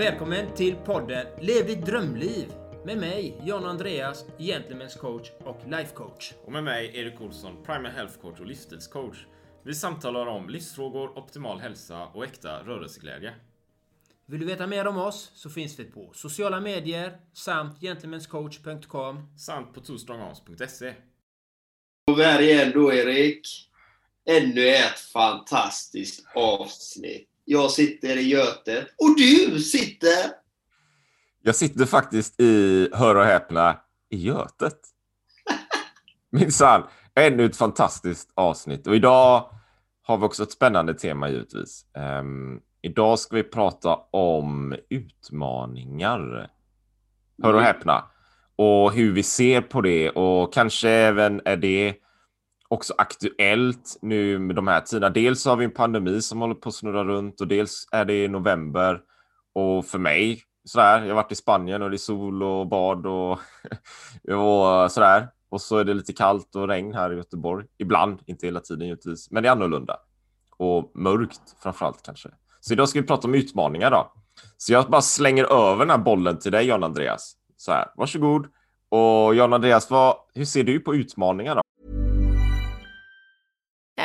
Välkommen till podden Lev ditt drömliv med mig, John Andreas, Gentlemen's coach och life coach. Och med mig, Erik Olsson, Primal Health Coach och livsstilscoach. Vi samtalar om livsfrågor, optimal hälsa och äkta rörelseglädje. Vill du veta mer om oss så finns vi på sociala medier samt gentlemanscoach.com Samt på twostrongarms.se. Och vi är här igen då, Erik. Ännu ett fantastiskt avsnitt. Jag sitter i Götet och du sitter... Jag sitter faktiskt i, hör och häpna, i Götet. Minsann, ännu ett fantastiskt avsnitt. Och idag har vi också ett spännande tema givetvis. Um, idag ska vi prata om utmaningar. Hör och häpna. Och hur vi ser på det och kanske även är det också aktuellt nu med de här tiderna. Dels har vi en pandemi som håller på att snurra runt och dels är det november. Och för mig, sådär, jag har varit i Spanien och det är sol och bad och, och sådär. Och så är det lite kallt och regn här i Göteborg. Ibland, inte hela tiden givetvis, men det är annorlunda. Och mörkt framförallt kanske. Så idag ska vi prata om utmaningar då. Så jag bara slänger över den här bollen till dig, John Andreas. Så här, varsågod. Och John Andreas, vad, hur ser du på utmaningar då?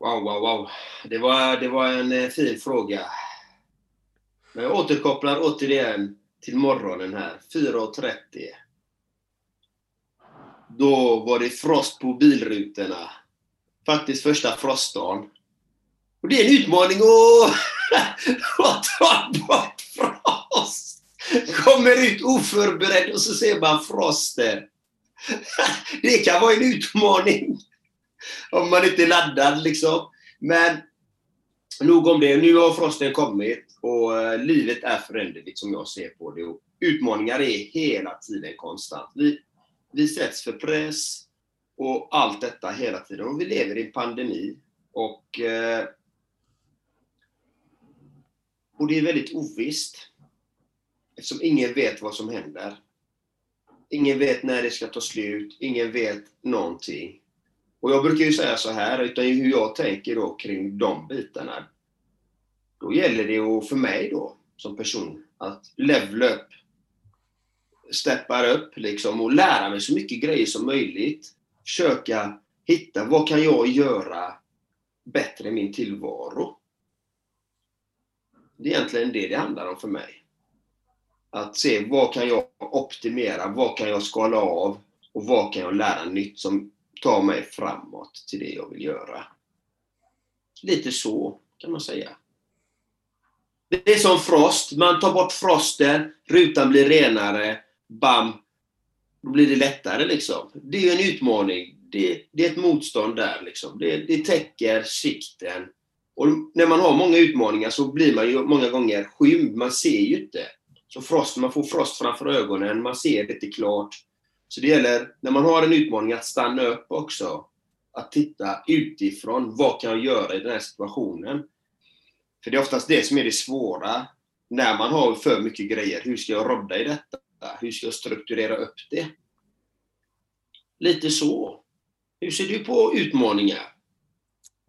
Wow, wow, wow. Det var, det var en eh, fin fråga. Men jag återkopplar återigen till morgonen här, 4.30. Då var det frost på bilrutorna. Faktiskt första frostdagen. Och det är en utmaning att, att ta bort frost! Kommer ut oförberedd och så ser man frosten. Det kan vara en utmaning. Om man inte är laddad liksom. Men nog om det. Nu har frosten kommit och eh, livet är föränderligt som jag ser på det. Och utmaningar är hela tiden konstant. Vi, vi sätts för press och allt detta hela tiden. Och vi lever i en pandemi. Och, eh, och det är väldigt ovisst. Eftersom ingen vet vad som händer. Ingen vet när det ska ta slut. Ingen vet någonting. Och jag brukar ju säga så här, utan hur jag tänker då kring de bitarna. Då gäller det ju för mig då, som person, att levla upp. Steppa upp liksom och lära mig så mycket grejer som möjligt. Försöka hitta, vad kan jag göra bättre i min tillvaro? Det är egentligen det det handlar om för mig. Att se vad kan jag optimera, vad kan jag skala av och vad kan jag lära nytt som ta mig framåt till det jag vill göra. Lite så kan man säga. Det är som frost. Man tar bort frosten, rutan blir renare, bam, då blir det lättare liksom. Det är en utmaning. Det, det är ett motstånd där liksom. Det, det täcker sikten. Och när man har många utmaningar så blir man ju många gånger skymd. Man ser ju inte. Så frost, man får frost framför ögonen, man ser inte klart. Så det gäller, när man har en utmaning, att stanna upp också. Att titta utifrån. Vad kan jag göra i den här situationen? För det är oftast det som är det svåra. När man har för mycket grejer. Hur ska jag rodda i detta? Hur ska jag strukturera upp det? Lite så. Hur ser du på utmaningar?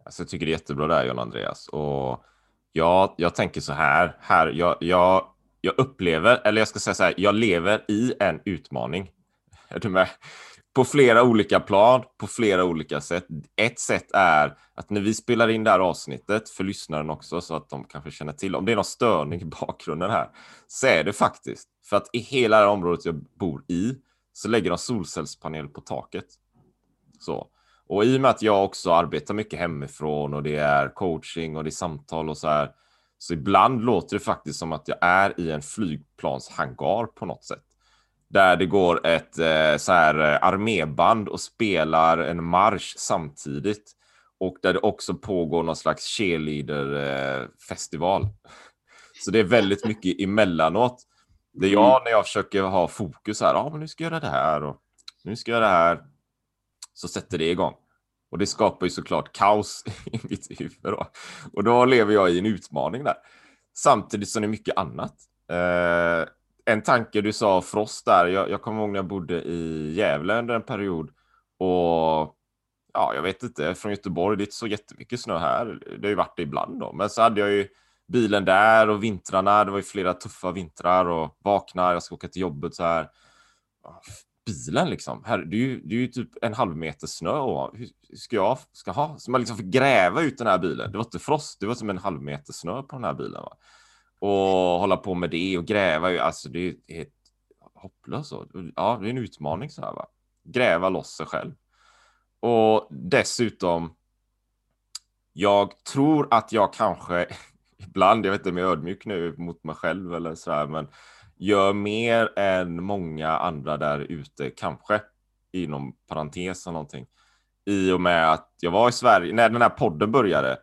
Alltså, jag tycker det är jättebra där, John Andreas. Och jag, jag tänker så här. här jag, jag, jag upplever, eller jag ska säga så här, jag lever i en utmaning. Är du med? På flera olika plan, på flera olika sätt. Ett sätt är att när vi spelar in det här avsnittet för lyssnaren också, så att de kanske känner till om det är någon störning i bakgrunden här, så är det faktiskt för att i hela det här området jag bor i så lägger de solcellspanel på taket. Så. Och i och med att jag också arbetar mycket hemifrån och det är coaching och det är samtal och så här. Så ibland låter det faktiskt som att jag är i en flygplanshangar på något sätt. Där det går ett eh, så här eh, arméband och spelar en marsch samtidigt. Och där det också pågår någon slags cheerleader-festival. Så det är väldigt mycket emellanåt. Det är jag när jag försöker ha fokus här. Ja, men nu ska jag göra det här och nu ska jag göra det här. Så sätter det igång. Och det skapar ju såklart kaos i mitt huvud. Då. Och då lever jag i en utmaning där. Samtidigt som det är mycket annat. Eh, en tanke du sa frost där. Jag, jag kommer ihåg när jag bodde i Gävle under en period. Och ja, jag vet inte, från Göteborg, det är inte så jättemycket snö här. Det har ju varit det ibland då. Men så hade jag ju bilen där och vintrarna. Det var ju flera tuffa vintrar och vaknar, jag ska åka till jobbet så här. Bilen liksom, här, det, är ju, det är ju typ en halv meter snö och hur ska jag ska ha? Så man liksom fick gräva ut den här bilen. Det var inte frost, det var som en halv meter snö på den här bilen. Va? Och hålla på med det och gräva, alltså det är helt hopplöst. Ja, det är en utmaning så här va. Gräva loss sig själv. Och dessutom, jag tror att jag kanske ibland, jag vet inte om jag är ödmjuk nu mot mig själv eller så här, men gör mer än många andra där ute, kanske inom parentes eller någonting. I och med att jag var i Sverige, när den här podden började,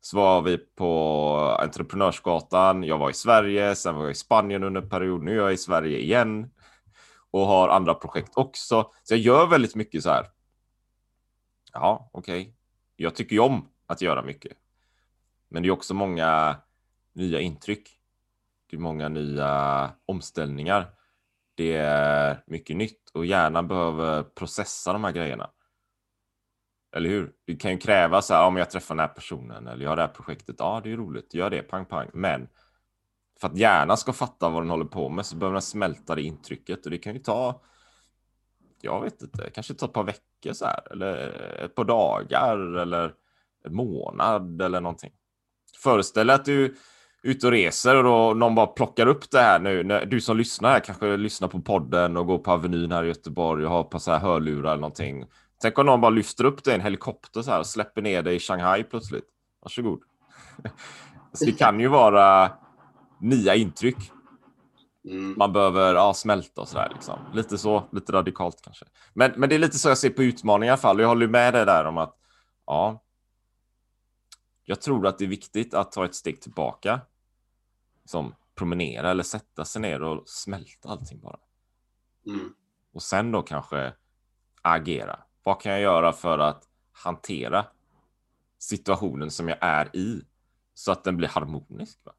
så var vi på Entreprenörsgatan. Jag var i Sverige, sen var jag i Spanien under en period. Nu är jag i Sverige igen och har andra projekt också. Så jag gör väldigt mycket så här. Ja, okej. Okay. Jag tycker ju om att göra mycket. Men det är också många nya intryck. Det är många nya omställningar. Det är mycket nytt och hjärnan behöver processa de här grejerna. Eller hur? Du kan ju kräva så här, om jag träffar den här personen eller jag har det här projektet. Ja, det är roligt, gör det, pang pang. Men för att hjärnan ska fatta vad den håller på med så behöver den smälta det intrycket och det kan ju ta. Jag vet inte, kanske ta ett par veckor så här eller ett par dagar eller en månad eller någonting. Föreställ dig att du är ute och reser och då någon bara plockar upp det här nu. Du som lyssnar här kanske lyssnar på podden och går på Avenyn här i Göteborg och har på så här hörlurar eller någonting. Tänk om någon bara lyfter upp dig i en helikopter så här och släpper ner dig i Shanghai plötsligt. Varsågod. så det kan ju vara nya intryck. Mm. Man behöver ja, smälta och så där liksom. Lite så, lite radikalt kanske. Men, men det är lite så jag ser på utmaningar i alla fall. Jag håller med dig där om att ja, jag tror att det är viktigt att ta ett steg tillbaka. Som promenera eller sätta sig ner och smälta allting bara. Mm. Och sen då kanske agera. Vad kan jag göra för att hantera situationen som jag är i så att den blir harmonisk? Va?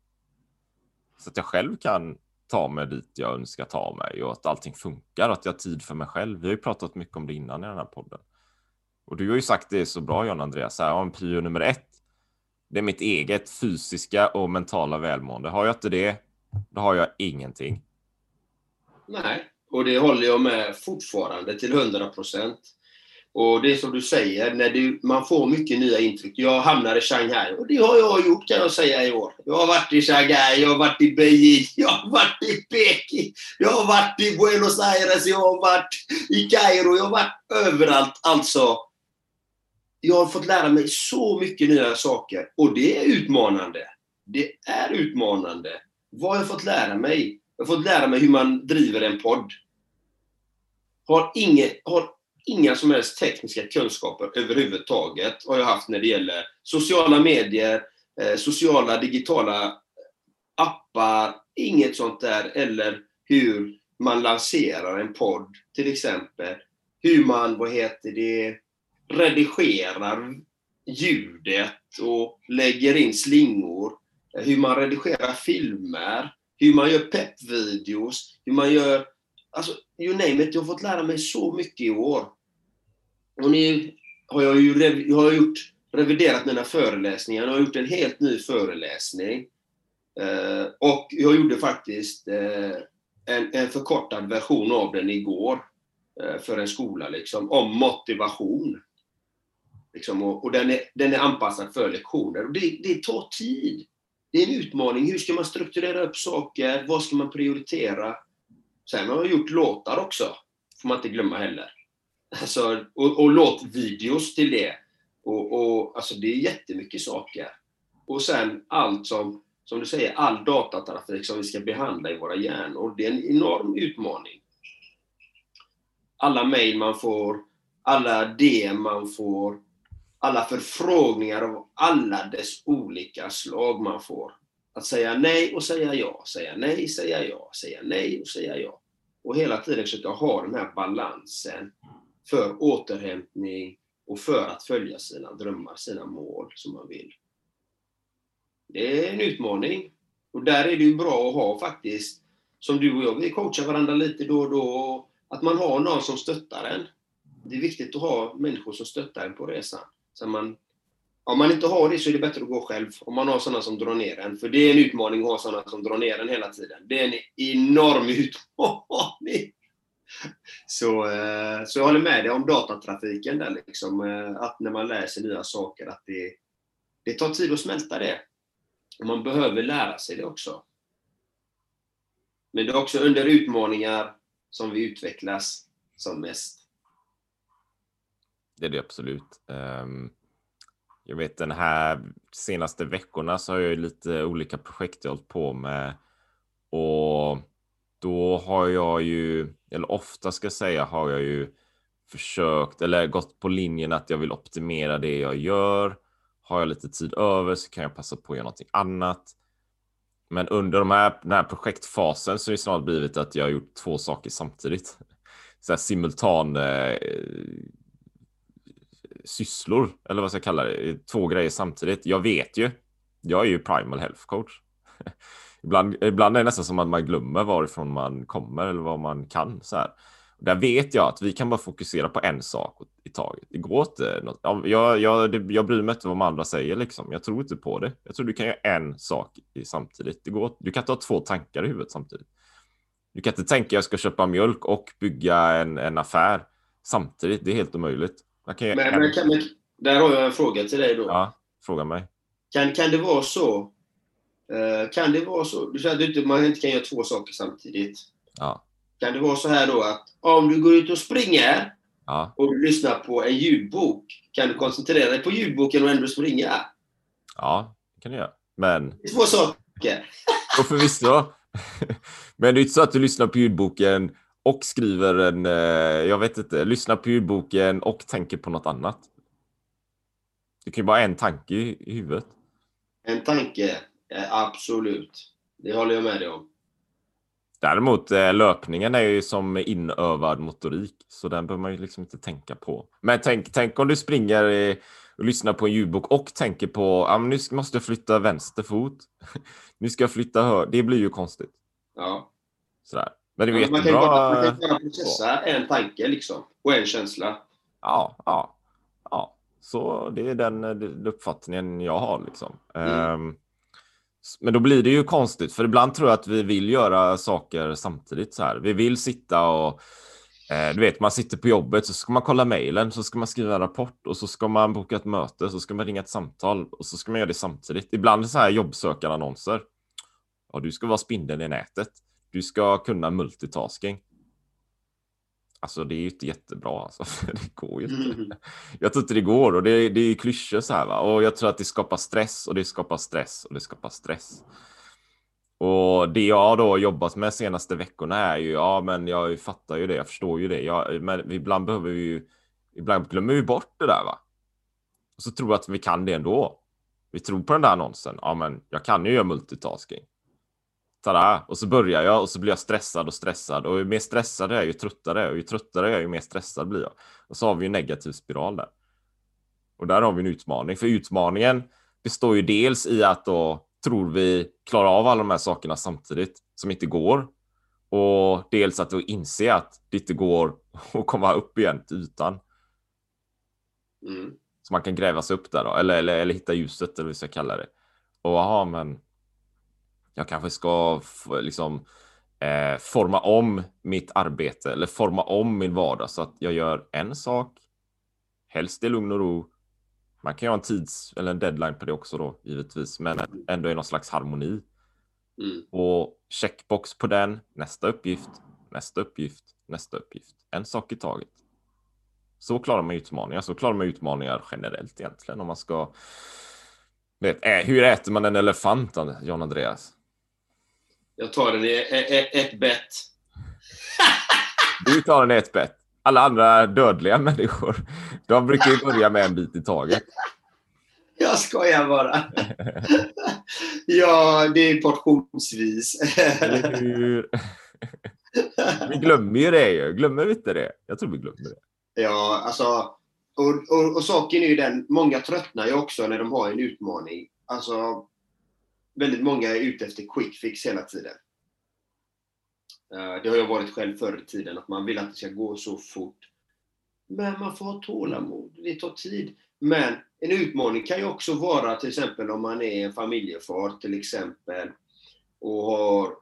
Så att jag själv kan ta mig dit jag önskar ta mig och att allting funkar och att jag har tid för mig själv. Vi har ju pratat mycket om det innan i den här podden. Och du har ju sagt det så bra John Andreas, här, om prio nummer ett det är mitt eget fysiska och mentala välmående. Har jag inte det, då har jag ingenting. Nej, och det håller jag med fortfarande till 100 procent. Och det är som du säger, när du, man får mycket nya intryck. Jag hamnar i Shanghai och det har jag gjort kan jag säga i år. Jag har varit i Shanghai, jag har varit i Beijing, jag har varit i Peking, jag har varit i Buenos Aires, jag har varit i Kairo, jag har varit överallt. Alltså, jag har fått lära mig så mycket nya saker och det är utmanande. Det är utmanande. Vad har jag fått lära mig? Jag har fått lära mig hur man driver en podd. Har, inget, har inga som helst tekniska kunskaper överhuvudtaget har jag haft när det gäller sociala medier, eh, sociala digitala eh, appar, inget sånt där. Eller hur man lanserar en podd till exempel. Hur man, vad heter det, redigerar ljudet och lägger in slingor. Eh, hur man redigerar filmer, hur man gör peppvideos, hur man gör... Alltså, you name it. Jag har fått lära mig så mycket i år. Och nu har jag ju har jag gjort reviderat mina föreläsningar jag har gjort en helt ny föreläsning. Eh, och jag gjorde faktiskt eh, en, en förkortad version av den igår eh, för en skola, liksom, om motivation. Liksom, och, och den, är, den är anpassad för lektioner. Och det, det tar tid. Det är en utmaning. Hur ska man strukturera upp saker? Vad ska man prioritera? Sen har jag gjort låtar också, får man inte glömma heller. Alltså, och, och låtvideos till det. Och, och, alltså det är jättemycket saker. Och sen allt som, som du säger, all datatrafik som vi ska behandla i våra hjärnor. Det är en enorm utmaning. Alla mejl man får, alla DM man får, alla förfrågningar av alla dess olika slag man får. Att säga nej och säga ja, säga nej, säga ja, säga nej och säga ja. Och hela tiden försöka ha den här balansen för återhämtning och för att följa sina drömmar, sina mål som man vill. Det är en utmaning. Och där är det ju bra att ha faktiskt, som du och jag, vi coachar varandra lite då och då, att man har någon som stöttar en. Det är viktigt att ha människor som stöttar en på resan. Så man, om man inte har det så är det bättre att gå själv. Om man har sådana som drar ner en. För det är en utmaning att ha sådana som drar ner en hela tiden. Det är en enorm utmaning. Så, eh, så jag håller med dig om datatrafiken där liksom. Eh, att när man lär sig nya saker att det, det tar tid att smälta det. Och man behöver lära sig det också. Men det är också under utmaningar som vi utvecklas som mest. Det är det absolut. Um, jag vet den här senaste veckorna så har jag lite olika projekt jag hållit på med. Och då har jag ju, eller ofta ska jag säga, har jag ju försökt eller gått på linjen att jag vill optimera det jag gör. Har jag lite tid över så kan jag passa på att göra någonting annat. Men under de här, den här projektfasen så är det snart blivit att jag har gjort två saker samtidigt. Så här simultan eh, sysslor, eller vad ska jag kalla det, två grejer samtidigt. Jag vet ju, jag är ju primal health coach. ibland, ibland är det nästan som att man glömmer varifrån man kommer eller vad man kan. Så här. Där vet jag att vi kan bara fokusera på en sak i taget. Det går inte. Något. Jag, jag, jag bryr mig inte vad de andra säger liksom. Jag tror inte på det. Jag tror du kan göra en sak samtidigt. Det går, du kan inte ha två tankar i huvudet samtidigt. Du kan inte tänka jag ska köpa mjölk och bygga en, en affär samtidigt. Det är helt omöjligt men, men, kan, men, där har jag en fråga till dig då. Ja, fråga mig. Kan, kan det vara så Eh, kan det vara så, du säger att man inte kan göra två saker samtidigt. Ja. Kan det vara så här då att om du går ut och springer ja. och du lyssnar på en ljudbok, kan du koncentrera dig på ljudboken och ändå springa? Ja, det kan du göra. Men... Två saker. och förvisso. Men det är inte så att du lyssnar på ljudboken och skriver en, eh, jag vet inte, lyssnar på ljudboken och tänker på något annat. Det kan ju bara ha en tanke i huvudet. En tanke. Absolut. Det håller jag med dig om. Däremot eh, löpningen är ju som inövad motorik, så den behöver man ju liksom inte tänka på. Men tänk, tänk om du springer och lyssnar på en ljudbok och tänker på ah, nu måste jag flytta vänster fot. nu ska jag flytta hör. Det blir ju konstigt. Ja. Sådär. Men det är jättebra. Man kan bara, man kan bara processa en tanke liksom, och en känsla. Ja, ja, ja. Så det är den, den uppfattningen jag har liksom. Mm. Um, men då blir det ju konstigt, för ibland tror jag att vi vill göra saker samtidigt så här. Vi vill sitta och eh, du vet, man sitter på jobbet så ska man kolla mejlen, så ska man skriva en rapport och så ska man boka ett möte, så ska man ringa ett samtal och så ska man göra det samtidigt. Ibland så här jobbsökarannonser. Ja, du ska vara spindeln i nätet. Du ska kunna multitasking. Alltså det är ju inte jättebra. Alltså. Det går ju inte. Mm. Jag tror inte det går och det, det är klyschor så här. Va? Och jag tror att det skapar stress och det skapar stress och det skapar stress. Och det jag då jobbat med senaste veckorna är ju, ja men jag fattar ju det, jag förstår ju det. Jag, men ibland behöver vi ju, ibland glömmer vi bort det där va. Och så tror vi att vi kan det ändå. Vi tror på den där annonsen, ja men jag kan ju göra multitasking tada! Och så börjar jag och så blir jag stressad och stressad och ju mer stressad jag är ju tröttare och ju tröttare jag är ju mer stressad blir jag. Och så har vi en negativ spiral där. Och där har vi en utmaning, för utmaningen består ju dels i att då tror vi klarar av alla de här sakerna samtidigt som inte går. Och dels att då inse att det inte går att komma upp igen till ytan. Mm. Så man kan gräva sig upp där då, eller, eller, eller hitta ljuset eller vad vi ska kalla det. Och aha, men jag kanske ska liksom eh, forma om mitt arbete eller forma om min vardag så att jag gör en sak, helst i lugn och ro. Man kan ju ha en tids eller en deadline på det också då givetvis, men ändå i någon slags harmoni. Mm. Och checkbox på den, nästa uppgift, nästa uppgift, nästa uppgift. En sak i taget. Så klarar man utmaningar, så klarar man utmaningar generellt egentligen om man ska Vet, hur äter man en elefant, John Andreas? Jag tar den i e- e- ett bett. Du tar den i ett bett. Alla andra dödliga människor, de brukar ju börja med en bit i taget. Jag skojar bara. ja, det är portionsvis. Vi glömmer ju det ju. Glömmer vi inte det? Jag tror vi glömmer det. Ja, alltså. Och, och, och saken är ju den, många tröttnar ju också när de har en utmaning. Alltså, väldigt många är ute efter quick fix hela tiden. Eh, det har jag varit själv förr i tiden, att man vill att det ska gå så fort. Men man får ha tålamod, det tar tid. Men en utmaning kan ju också vara till exempel om man är en familjefar till exempel och har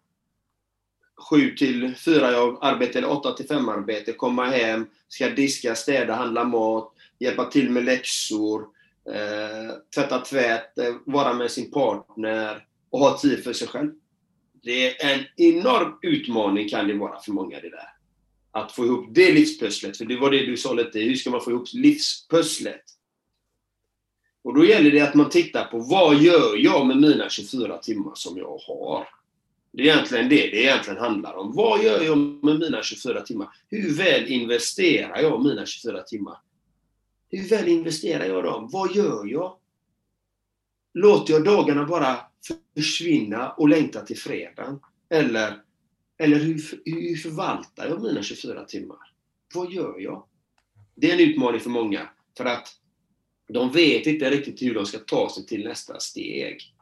sju till fyra jobb, arbete eller åtta till fem arbete, komma hem, ska diska, städa, handla mat, hjälpa till med läxor, eh, tvätta tvätt, eh, vara med sin partner och ha tid för sig själv. Det är en enorm utmaning kan det vara för många det där. Att få ihop det livspusslet, för det var det du sa lite, hur ska man få ihop livspusslet? Och då gäller det att man tittar på vad gör jag med mina 24 timmar som jag har? Det är egentligen det det egentligen handlar om. Vad gör jag med mina 24 timmar? Hur väl investerar jag mina 24 timmar? Hur väl investerar jag dem? Vad gör jag? Låter jag dagarna bara försvinna och längta till fredagen? Eller, eller hur, hur förvaltar jag mina 24 timmar? Vad gör jag? Det är en utmaning för många. För att de vet inte riktigt hur de ska ta sig till nästa steg.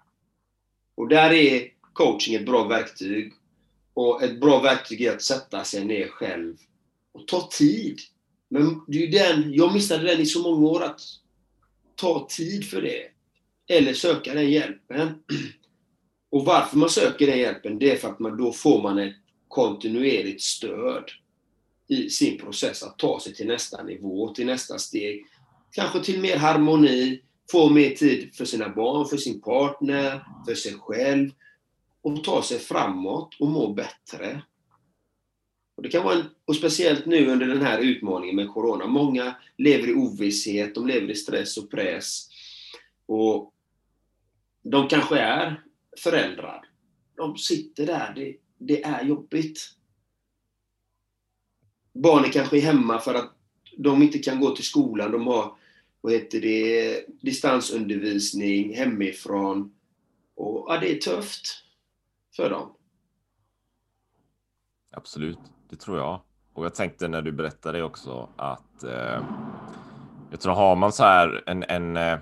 Och där är coaching ett bra verktyg. Och ett bra verktyg är att sätta sig ner själv och ta tid. Men det är ju den, jag missade den i så många år, att ta tid för det. Eller söka den hjälpen. Och varför man söker den hjälpen, det är för att man, då får man ett kontinuerligt stöd i sin process att ta sig till nästa nivå, till nästa steg. Kanske till mer harmoni, få mer tid för sina barn, för sin partner, för sig själv och ta sig framåt och må bättre. Och, det kan vara en, och speciellt nu under den här utmaningen med Corona. Många lever i ovisshet, de lever i stress och press. Och de kanske är föräldrar. De sitter där, det, det är jobbigt. Barnen kanske är hemma för att de inte kan gå till skolan. De har vad heter det, distansundervisning hemifrån. Och ja, det är tufft för dem. Absolut, det tror jag. Och jag tänkte när du berättade också att eh, jag tror har man så här en, en eh,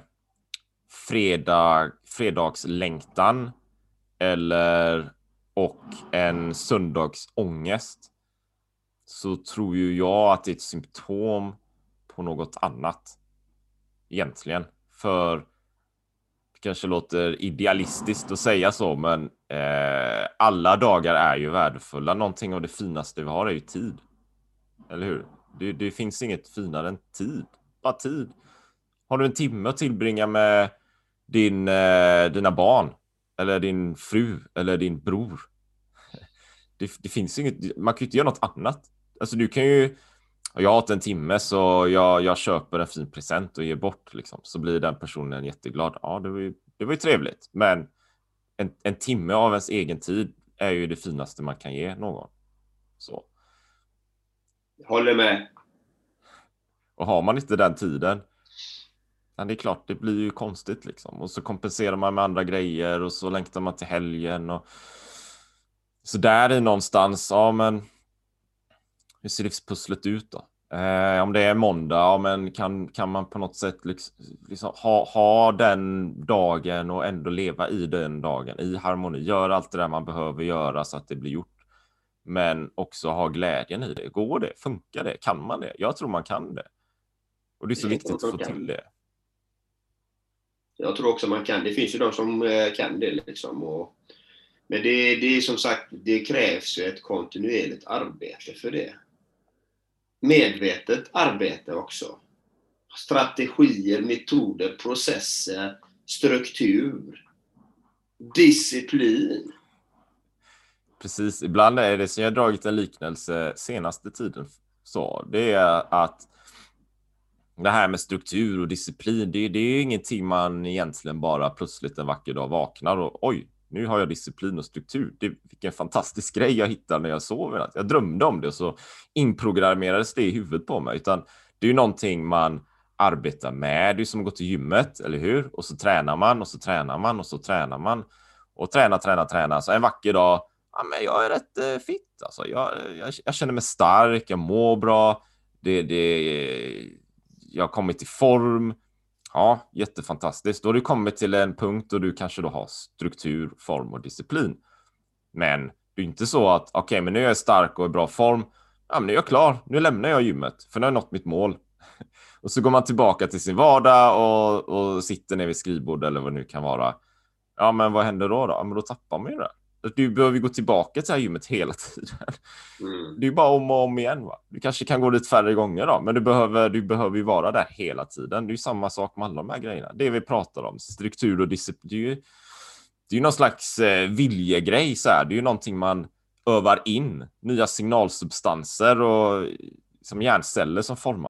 fredag, fredagslängtan eller och en söndagsångest så tror ju jag att det är ett symptom på något annat. Egentligen. För kanske låter idealistiskt att säga så, men eh, alla dagar är ju värdefulla. Någonting av det finaste vi har är ju tid. Eller hur? Det, det finns inget finare än tid. Bara tid. Har du en timme att tillbringa med din, eh, dina barn eller din fru eller din bror. Det, det finns inget, man kan ju inte göra något annat. Alltså du kan ju, jag har en timme så jag, jag köper en fin present och ger bort liksom. Så blir den personen jätteglad. Ja, det var ju, det var ju trevligt. Men en, en timme av ens egen tid är ju det finaste man kan ge någon. Så. Håller med. Och har man inte den tiden, ja, det är klart, det blir ju konstigt liksom. Och så kompenserar man med andra grejer och så längtar man till helgen. Och... Så där i någonstans, ja men hur ser livspusslet ut då? Eh, om det är måndag, ja, men kan, kan man på något sätt liksom, liksom ha, ha den dagen och ändå leva i den dagen i harmoni. Gör allt det där man behöver göra så att det blir gjort. Men också ha glädjen i det. Går det? Funkar det? Kan man det? Jag tror man kan det. Och det är så Det viktigt att få till det. Jag tror också man kan. Det finns ju de som eh, kan det liksom. Och, men det, det är som sagt, det krävs ju ett kontinuerligt arbete för det. Medvetet arbete också. Strategier, metoder, processer, struktur, disciplin. Precis, ibland är det som jag dragit en liknelse senaste tiden så. Det är att det här med struktur och disciplin, det, det är ingenting man egentligen bara plötsligt en vacker dag vaknar och oj, nu har jag disciplin och struktur. Det, vilken fantastisk grej jag hittade när jag sov. Jag drömde om det och så inprogrammerades det i huvudet på mig. Utan det är ju någonting man arbetar med. Det är som att gå till gymmet, eller hur? Och så tränar man och så tränar man och så tränar man och tränar, tränar, tränar. Så en vacker dag, ja, men jag är rätt eh, fit. Alltså, jag, jag, jag, känner mig stark, jag mår bra. Det, det, jag har kommit i form. Ja, jättefantastiskt. Då har du kommit till en punkt då du kanske då har struktur, form och disciplin. Men det är inte så att okej, okay, men nu är jag stark och i bra form. Ja, men nu är jag klar. Nu lämnar jag gymmet för nu har jag nått mitt mål. Och så går man tillbaka till sin vardag och, och sitter ner vid skrivbordet eller vad det nu kan vara. Ja, men vad händer då? då? Ja, men då tappar man ju det. Du behöver gå tillbaka till det här gymmet hela tiden. Mm. Det är bara om och om igen. Va? Du kanske kan gå dit färre gånger då, men du behöver, du behöver ju vara där hela tiden. Det är ju samma sak med alla de här grejerna. Det vi pratar om, struktur och disciplin. Det är ju, någon slags eh, viljegrej. Så här. Det är ju någonting man övar in. Nya signalsubstanser och som hjärnceller som formar.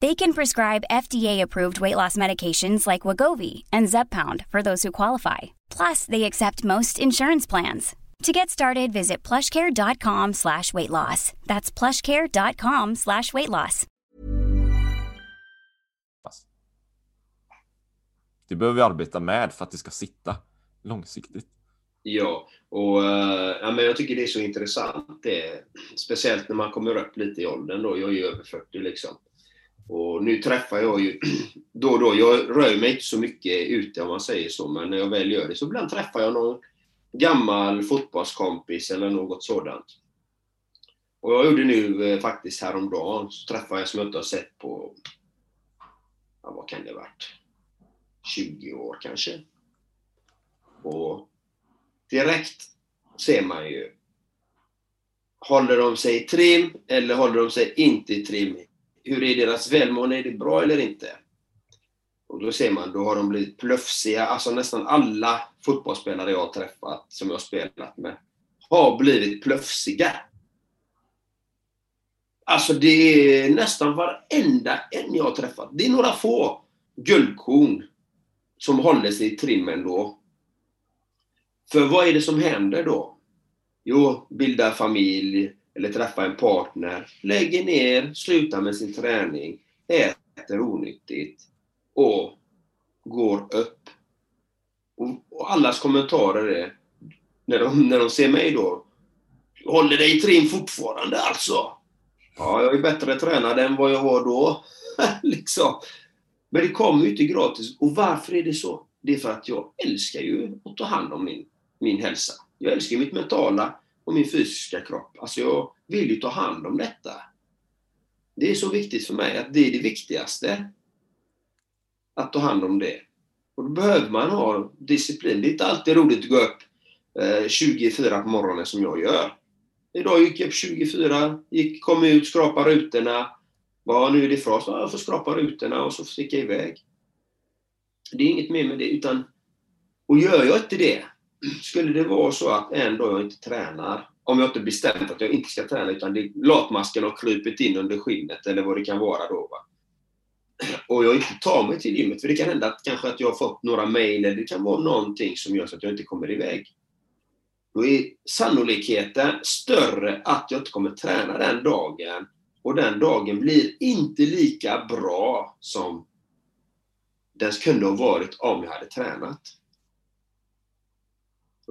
They can prescribe FDA-approved weight loss medications like Wagovi and Zepbound for those who qualify. Plus, they accept most insurance plans. To get started, visit plushcare.com slash weight loss. That's plushcare.com slash weight loss. Det behöver vi arbeta med för att det ska sitta långsiktigt. Ja, och uh, ja, men jag tycker det är så intressant. Det, speciellt när man kommer upp lite i åldern. Då. Jag är ju över 40 liksom. Och nu träffar jag ju då och då, jag rör mig inte så mycket ute om man säger så, men när jag väl gör det så ibland träffar jag någon gammal fotbollskompis eller något sådant. Och jag gjorde nu eh, faktiskt häromdagen, så träffade jag som jag inte har sett på, ja, vad kan det varit, 20 år kanske. Och direkt ser man ju, håller de sig i trim eller håller de sig inte i trim? Hur är deras välmående? Är det bra eller inte? Och då ser man, då har de blivit plöfsiga. Alltså nästan alla fotbollsspelare jag har träffat, som jag har spelat med, har blivit plöfsiga. Alltså det är nästan varenda en jag har träffat. Det är några få guldkorn som håller sig i trimmen då. För vad är det som händer då? Jo, bildar familj eller träffa en partner, lägger ner, slutar med sin träning, äter onyttigt och går upp. Och, och allas kommentarer är, när de, när de ser mig då, håller dig i trim fortfarande alltså? Ja, jag är bättre tränad än vad jag var då. liksom. Men det kommer ju inte gratis. Och varför är det så? Det är för att jag älskar ju att ta hand om min, min hälsa. Jag älskar mitt mentala och min fysiska kropp. Alltså jag vill ju ta hand om detta. Det är så viktigt för mig att det är det viktigaste att ta hand om det. Och då behöver man ha disciplin. Det är inte alltid roligt att gå upp eh, 24 på morgonen som jag gör. Idag gick jag upp 24, gick, kom ut, skrapade rutorna. Vad nu är det fras? Jag får skrapa rutorna och så sticka jag iväg. Det är inget mer med det, utan... Och gör jag inte det, skulle det vara så att en dag jag inte tränar, om jag inte bestämt att jag inte ska träna, utan det, latmasken har krupit in under skinnet eller vad det kan vara då. Va? och jag inte tar mig till gymmet, för det kan hända att kanske att jag har fått några mejl eller det kan vara någonting som gör så att jag inte kommer iväg. Då är sannolikheten större att jag inte kommer träna den dagen och den dagen blir inte lika bra som den kunde ha varit om jag hade tränat.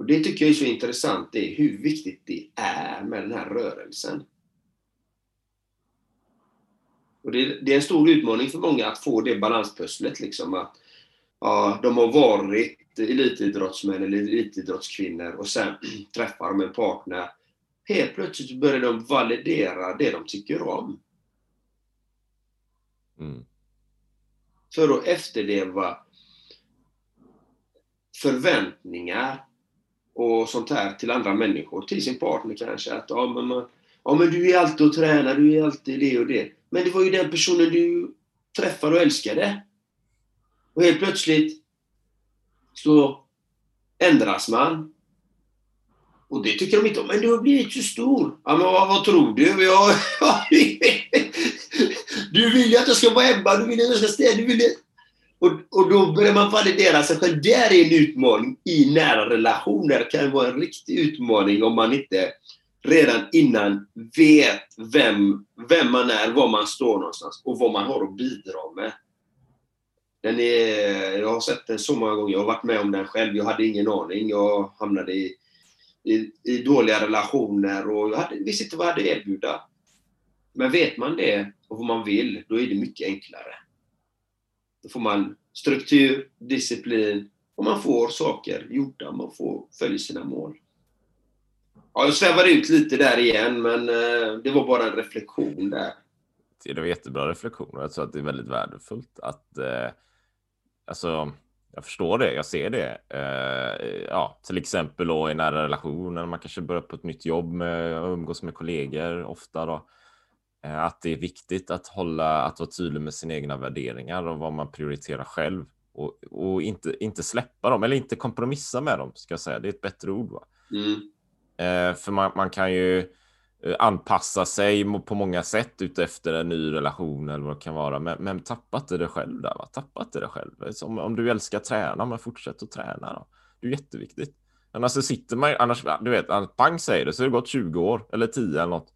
Och Det tycker jag är så intressant, det är hur viktigt det är med den här rörelsen. Och det, det är en stor utmaning för många att få det balanspusslet. Liksom, att, ja, de har varit elitidrottsmän eller elitidrottskvinnor och sen träffar de en partner. Helt plötsligt börjar de validera det de tycker om. Mm. För att efterleva förväntningar och sånt här till andra människor, till sin partner kanske. Att ja, men, man, ja, men du är alltid och tränar, du är alltid det och det. Men det var ju den personen du träffade och älskade. Och helt plötsligt så ändras man. Och det tycker de inte om. Men du har blivit så stor. Ja, men vad, vad tror du? Jag, du vill ju att jag ska vara hemma, du vill att jag ska städa, du vill och, och då börjar man validera sig själv. Det är en utmaning i nära relationer. Det kan vara en riktig utmaning om man inte redan innan vet vem, vem man är, var man står någonstans och vad man har att bidra med. Den är, jag har sett den så många gånger, jag har varit med om den själv. Jag hade ingen aning. Jag hamnade i, i, i dåliga relationer och jag hade, visste inte vad jag hade att erbjuda. Men vet man det och vad man vill, då är det mycket enklare. Då får man struktur, disciplin och man får saker gjorda. Man får följa sina mål. Ja, jag svävar ut lite där igen, men eh, det var bara en reflektion där. Det var jättebra reflektion och jag tror att det är väldigt värdefullt att eh, alltså, jag förstår det, jag ser det. Eh, ja, till exempel då i nära relationer, man kanske börjar på ett nytt jobb med och umgås med kollegor ofta då. Eh, att det är viktigt att hålla, att vara tydlig med sina egna värderingar och vad man prioriterar själv och, och inte, inte släppa dem eller inte kompromissa med dem ska jag säga. Det är ett bättre ord. Va? Mm. Eh, för man, man kan ju eh, anpassa sig på många sätt utefter en ny relation eller vad det kan vara. Men, men tappa inte det själv där. Va? Tappa inte det själv. Om, om du älskar att träna, men fortsätt att träna. Då. Det är jätteviktigt. Annars så sitter man annars, du vet, pang säger det så har det gått 20 år eller 10 eller något.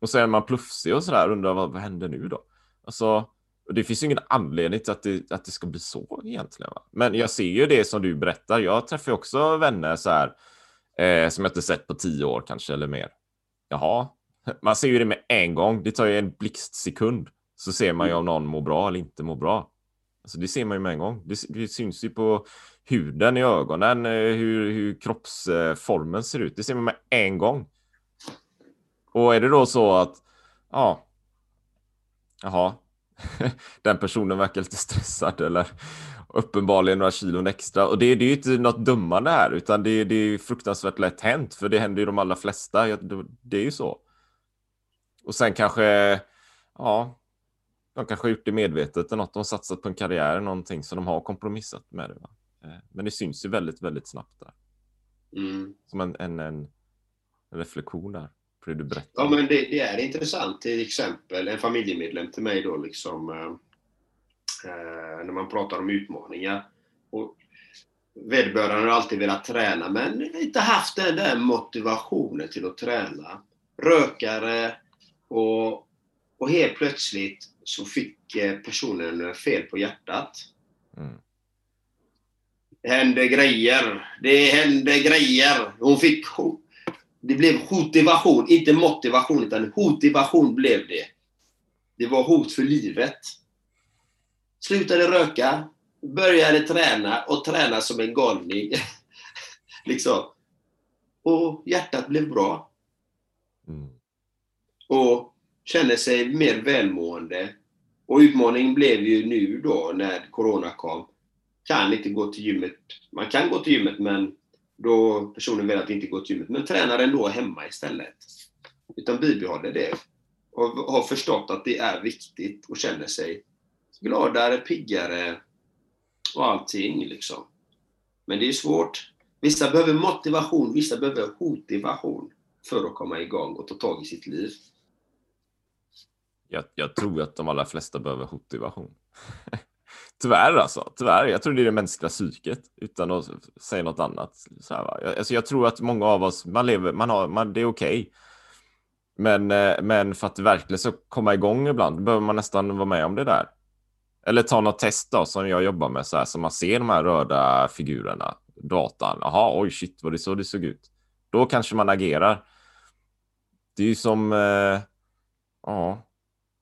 Och så är man plufsig och sådär, undrar vad, vad händer nu då? Alltså, det finns ju ingen anledning till att det, att det ska bli så egentligen. Va? Men jag ser ju det som du berättar. Jag träffar ju också vänner så här eh, som jag inte sett på tio år kanske eller mer. Jaha, man ser ju det med en gång. Det tar ju en blixtsekund så ser man ju om någon mår bra eller inte mår bra. Alltså det ser man ju med en gång. Det, det syns ju på huden i ögonen, eh, hur, hur kroppsformen ser ut. Det ser man med en gång. Och är det då så att, ja, jaha, den personen verkar lite stressad eller uppenbarligen några kilon extra. Och det, det är ju inte något dummande här, utan det, det är fruktansvärt lätt hänt, för det händer ju de allra flesta. Det är ju så. Och sen kanske, ja, de kanske har gjort det medvetet eller något. De har satsat på en karriär, någonting, så de har kompromissat med det. Va? Eh, men det syns ju väldigt, väldigt snabbt där. Mm. Som en, en, en reflektion där för det du berättar. Ja, men det, det, är intressant. Till exempel en familjemedlem till mig då liksom eh, eh, när man pratar om utmaningar. Och vederbörande har alltid velat träna men inte haft den där motivationen till att träna. Rökare och, och helt plötsligt så fick eh, personen fel på hjärtat. Mm. Det hände grejer. Det hände grejer. Hon fick det blev motivation, inte motivation, utan motivation blev det. Det var hot för livet. Slutade röka, började träna och träna som en galning. liksom. Och hjärtat blev bra. Mm. Och kände sig mer välmående. Och utmaningen blev ju nu då när Corona kom. Kan inte gå till gymmet. Man kan gå till gymmet men då personen vill att inte gå till gymmet, men tränar ändå hemma istället. Utan bibehåller det och har förstått att det är viktigt och känner sig gladare, piggare och allting liksom. Men det är svårt. Vissa behöver motivation, vissa behöver motivation för att komma igång och ta tag i sitt liv. Jag, jag tror att de allra flesta behöver motivation. Tyvärr alltså, tyvärr. Jag tror det är det mänskliga psyket utan att säga något annat. Så här, va? Jag, alltså, jag tror att många av oss, man lever, man har, man, det är okej. Okay. Men, eh, men för att verkligen så komma igång ibland behöver man nästan vara med om det där. Eller ta något test då som jag jobbar med så här så man ser de här röda figurerna, datan. Jaha, oj shit vad det så det såg ut. Då kanske man agerar. Det är ju som, eh, ja,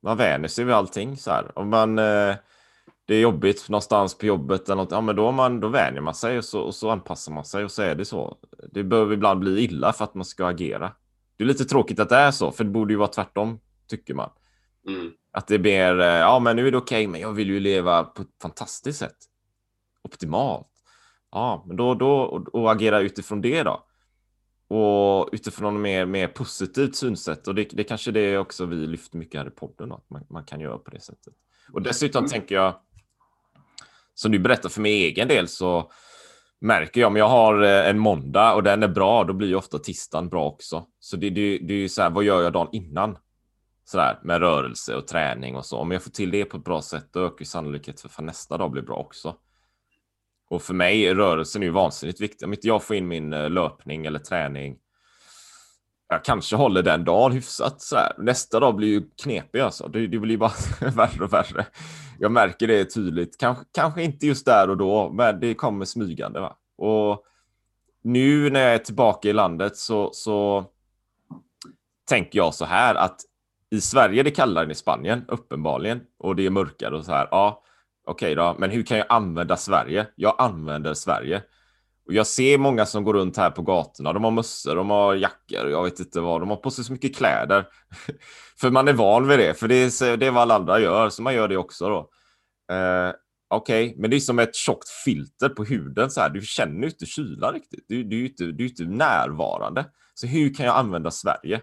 man vänjer sig vid allting så här. Om man eh, det är jobbigt någonstans på jobbet eller något, ja men då, man, då vänjer man sig och så, och så anpassar man sig och så är det så. Det behöver ibland bli illa för att man ska agera. Det är lite tråkigt att det är så, för det borde ju vara tvärtom, tycker man. Mm. Att det blir, eh, ja men nu är det okej, okay, men jag vill ju leva på ett fantastiskt sätt. Optimalt. Ja, men då, då och, och agera utifrån det då. Och utifrån mer, mer positivt synsätt. Och det, det kanske det är också vi lyfter mycket här i podden, att man, man kan göra på det sättet. Och dessutom mm. tänker jag, som du berättar för min egen del så märker jag om jag har eh, en måndag och den är bra, då blir ju ofta tisdagen bra också. Så det, det, det är ju så här, vad gör jag dagen innan? Så där, med rörelse och träning och så. Om jag får till det på ett bra sätt, då ökar sannolikheten för att nästa dag blir bra också. Och för mig rörelsen är rörelsen ju vansinnigt viktig. Om inte jag får in min eh, löpning eller träning, jag kanske håller den dagen hyfsat så här. Nästa dag blir ju knepig alltså. Det, det blir bara värre och värre. Jag märker det tydligt. Kanske, kanske inte just där och då, men det kommer smygande. Va? Och nu när jag är tillbaka i landet så, så tänker jag så här att i Sverige är det kallare än i Spanien, uppenbarligen, och det är mörkare och så här. Ja, okej okay då, men hur kan jag använda Sverige? Jag använder Sverige. Och jag ser många som går runt här på gatorna. De har mössor, de har jackor, jag vet inte vad. De har på sig så mycket kläder. för man är van vid det, för det är, det är vad alla andra gör, så man gör det också då. Eh, Okej, okay. men det är som ett tjockt filter på huden. Så här. Du känner ju inte kyla riktigt. Du, du, är inte, du är inte närvarande. Så hur kan jag använda Sverige?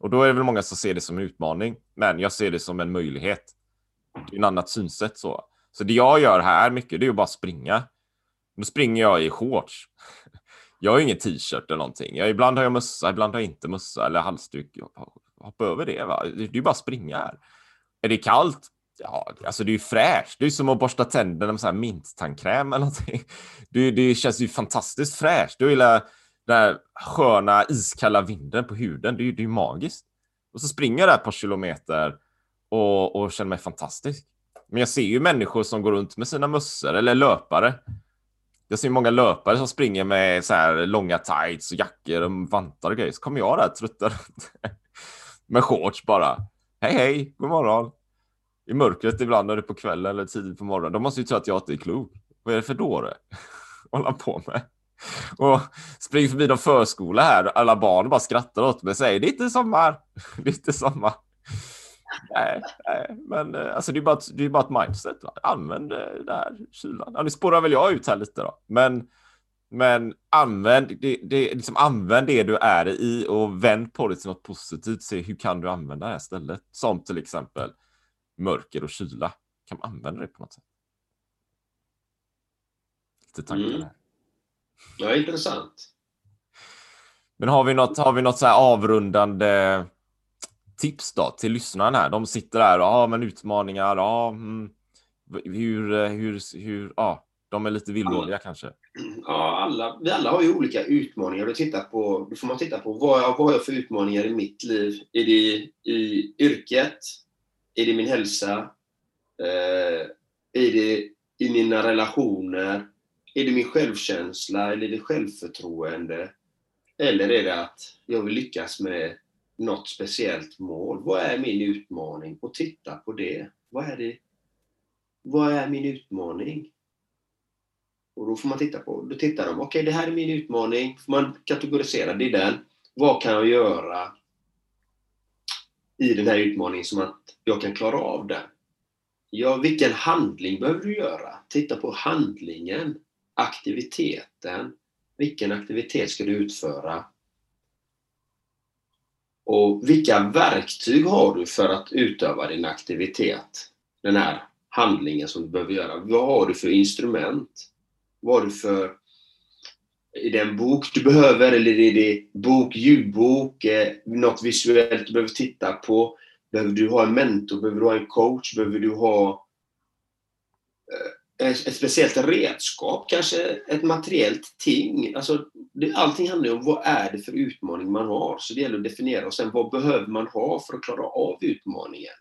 Och då är det väl många som ser det som en utmaning, men jag ser det som en möjlighet. Det är ett annat synsätt så. Så det jag gör här mycket, det är att bara springa. Då springer jag i shorts. Jag har ingen t-shirt eller någonting. Jag, ibland har jag mössa, ibland har jag inte mössa eller halsduk. Hoppa över det. Va? Det är ju bara att springa här. Är det kallt? Ja, alltså det är ju fräscht. Det är som att borsta tänderna med så här minttandkräm eller någonting. Det, det känns ju fantastiskt fräscht. Du gillar den här sköna iskalla vinden på huden. Det är ju det är magiskt. Och så springer jag där ett par kilometer och, och känner mig fantastisk. Men jag ser ju människor som går runt med sina mössor eller löpare jag ser många löpare som springer med så här långa tights och jackor och vantar och grejer. Så kommer jag där tröttare, med shorts bara. Hej hej, god morgon. I mörkret ibland när det är på kvällen eller tidigt på morgonen. De måste ju tro att jag inte är klok. Vad är det för dåre? hålla på med? Och springer förbi någon förskola här. Alla barn bara skrattar åt mig och säger det är inte sommar. Det är inte sommar nej, nej, men eh, alltså, det är bara ett, det är bara ett mindset. Va? Använd eh, det här kylan. Ja, nu spårar väl jag ut här lite då, men men använd det, det, liksom använd det du är i och vänd på det till något positivt. Se hur kan du använda det här stället? Som till exempel mörker och kyla. Kan man använda det på något sätt? Lite tankar mm. Ja, intressant. Men har vi något, har vi något så här avrundande tips då till lyssnarna här? De sitter där och ja, men utmaningar. Ja, mm, hur, eh, hur, hur, ja, de är lite villrådiga kanske. Ja, alla, vi alla har ju olika utmaningar. Du tittar på, då får man titta på vad, vad har jag för utmaningar i mitt liv? Är det i yrket? Är det min hälsa? Eh, är det i mina relationer? Är det min självkänsla? Eller är det självförtroende? Eller är det att jag vill lyckas med något speciellt mål. Vad är min utmaning? Och titta på det. Vad är det? Vad är min utmaning? Och då får man titta på, då tittar de, okej okay, det här är min utmaning, får man kategorisera, det är den. Vad kan jag göra i den här utmaningen som att jag kan klara av den? Ja, vilken handling behöver du göra? Titta på handlingen, aktiviteten. Vilken aktivitet ska du utföra? Och vilka verktyg har du för att utöva din aktivitet? Den här handlingen som du behöver göra. Vad har du för instrument? Vad har du för... Är det en bok du behöver eller är det bok, ljudbok, eh, något visuellt du behöver titta på? Behöver du ha en mentor? Behöver du ha en coach? Behöver du ha eh, Eh, ett speciellt redskap, kanske ett materiellt ting. Alltså, det, allting handlar ju om vad är det för utmaning man har. Så det gäller att definiera och sen vad behöver man ha för att klara av utmaningen.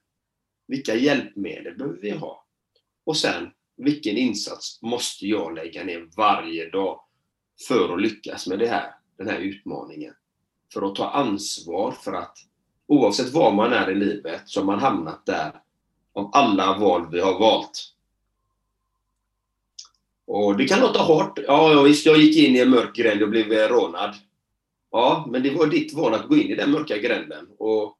Vilka hjälpmedel behöver vi ha? Och sen, vilken insats måste jag lägga ner varje dag för att lyckas med det här, den här utmaningen? För att ta ansvar för att oavsett var man är i livet så har man hamnat där av alla val vi har valt. Och det kan låta hårt. Ja, visst, jag gick in i en mörk gränd och blev rånad. Ja, men det var ditt val att gå in i den mörka gränden. Och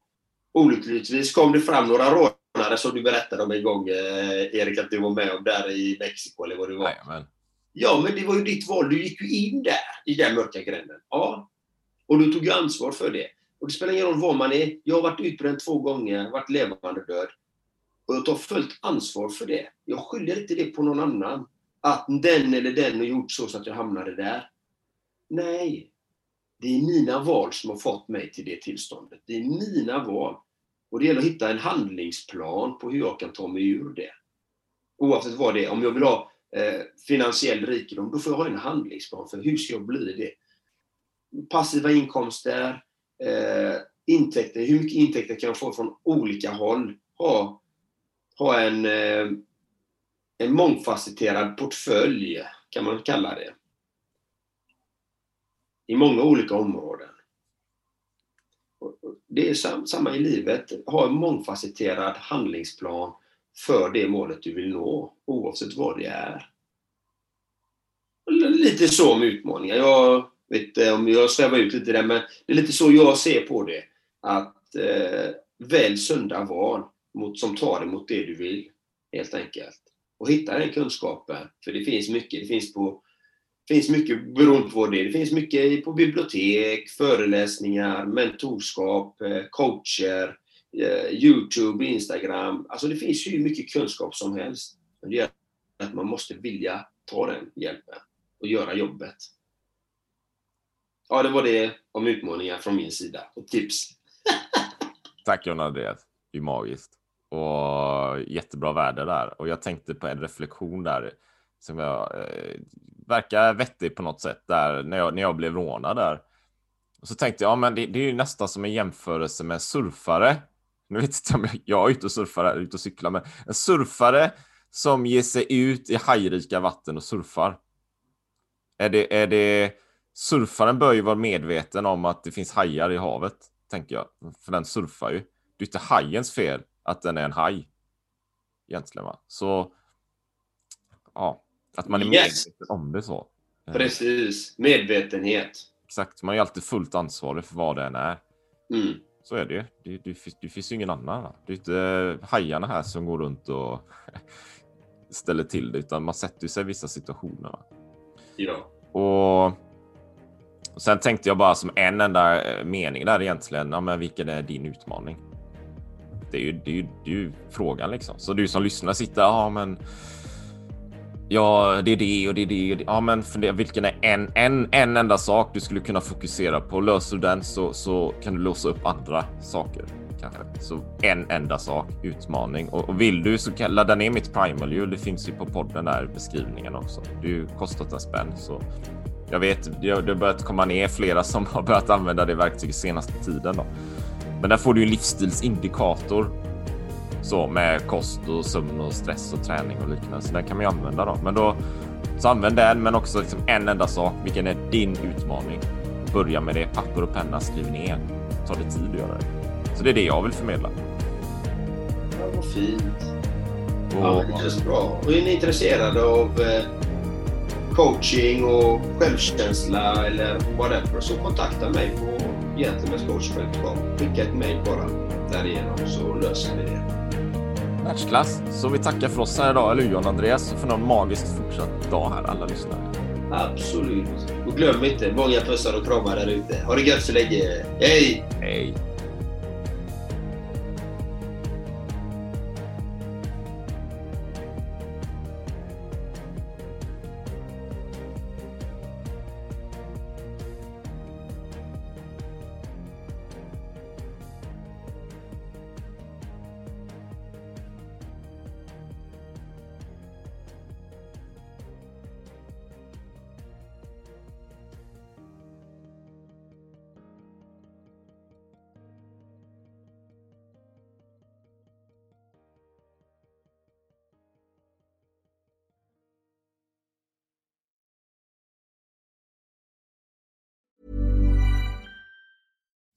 olyckligtvis kom det fram några rånare som du berättade om en gång, eh, Erik, att du var med om där i Mexiko eller vad det var. Jajamän. Ja, men det var ju ditt val. Du gick ju in där, i den mörka gränden. Ja. Och du tog ju ansvar för det. Och det spelar ingen roll var man är. Jag har varit utbränd två gånger, varit levande död. Och jag tar fullt ansvar för det. Jag skyller inte det på någon annan. Att den eller den har gjort så, så att jag hamnade där. Nej. Det är mina val som har fått mig till det tillståndet. Det är mina val. Och det gäller att hitta en handlingsplan på hur jag kan ta mig ur det. Oavsett vad det är. Om jag vill ha eh, finansiell rikedom, då får jag ha en handlingsplan för hur ska jag bli det. Passiva inkomster, eh, intäkter, hur mycket intäkter kan jag få från olika håll? Ha, ha en, eh, en mångfacetterad portfölj, kan man kalla det. I många olika områden. Det är samma i livet. Ha en mångfacetterad handlingsplan för det målet du vill nå, oavsett vad det är. Lite så med utmaningar. Jag vet inte om jag svävar ut lite där, men det är lite så jag ser på det. Att eh, välj sunda val mot, som tar emot det du vill, helt enkelt. Och hitta den kunskapen, för det finns mycket. Det finns, på, finns mycket beroende på det. Det finns mycket på bibliotek, föreläsningar, mentorskap, eh, coacher, eh, Youtube, Instagram. Alltså det finns hur mycket kunskap som helst. Men det gäller att man måste vilja ta den hjälpen och göra jobbet. Ja, det var det om utmaningar från min sida och tips. Tack John Andreas. Det är magiskt. Och jättebra värde där. Och jag tänkte på en reflektion där som jag eh, verkar vettig på något sätt där när jag, när jag blev rånad där. Och så tänkte jag, ja, men det, det är ju nästan som en jämförelse med surfare. Nu vet inte om jag, jag är ute och surfar, ute och cyklar, men en surfare som ger sig ut i hajrika vatten och surfar. Är det, är det, surfaren bör ju vara medveten om att det finns hajar i havet, tänker jag. För den surfar ju. Det är inte hajens fel att den är en haj. Egentligen va. Så, ja, att man är medveten Yes. om det så. Eh, Precis. Medvetenhet. Exakt, man är alltid fullt ansvarig för vad det än är. Mm. Så är det ju. Det, det, det finns ju ingen annan. Va? Det är inte hajarna här som går runt och ställer till det, utan man sätter sig i vissa situationer. Va? Ja. Och, och sen tänkte jag bara som en enda eh, mening där egentligen. Ja, men vilken är din utmaning? Det är ju, det är ju, det är ju frågan liksom. Så du som lyssnar sitter, ja men. Ja, det är det och det är det. Och det. Ja, men fundera, vilken är en, en, en enda sak du skulle kunna fokusera på? Löser du den så, så kan du låsa upp andra saker. Kanske. Så en enda sak, utmaning. Och, och vill du så kan ladda ner mitt primal ju. Det finns ju på podden där beskrivningen också. Det är ju kostat en spänn så jag vet, det har det har börjat komma ner flera som har börjat använda det verktyget senaste tiden. Då. Men där får du en livsstilsindikator. Så med kost och sömn och stress och träning och liknande. Så den kan man ju använda då. Men då så använd den, men också liksom en enda sak. Vilken är din utmaning? Börja med det. Papper och penna, skriv ner. Ta det tid att göra det. Så det är det jag vill förmedla. Ja, vad fint. Och, Ja, det känns bra. Och är ni intresserade av eh, coaching och självkänsla eller whatever så kontakta mig på gentlemenscoach.com. Skicka ett mejl bara därigenom så löser vi det. Världsklass. Så vi tackar för oss här idag, eller hur John Andreas? För någon magiskt fortsatt dag här, alla lyssnare. Absolut. Och glöm inte, många pussar och kramar där ute. Ha det gött så länge. Hej! Hej!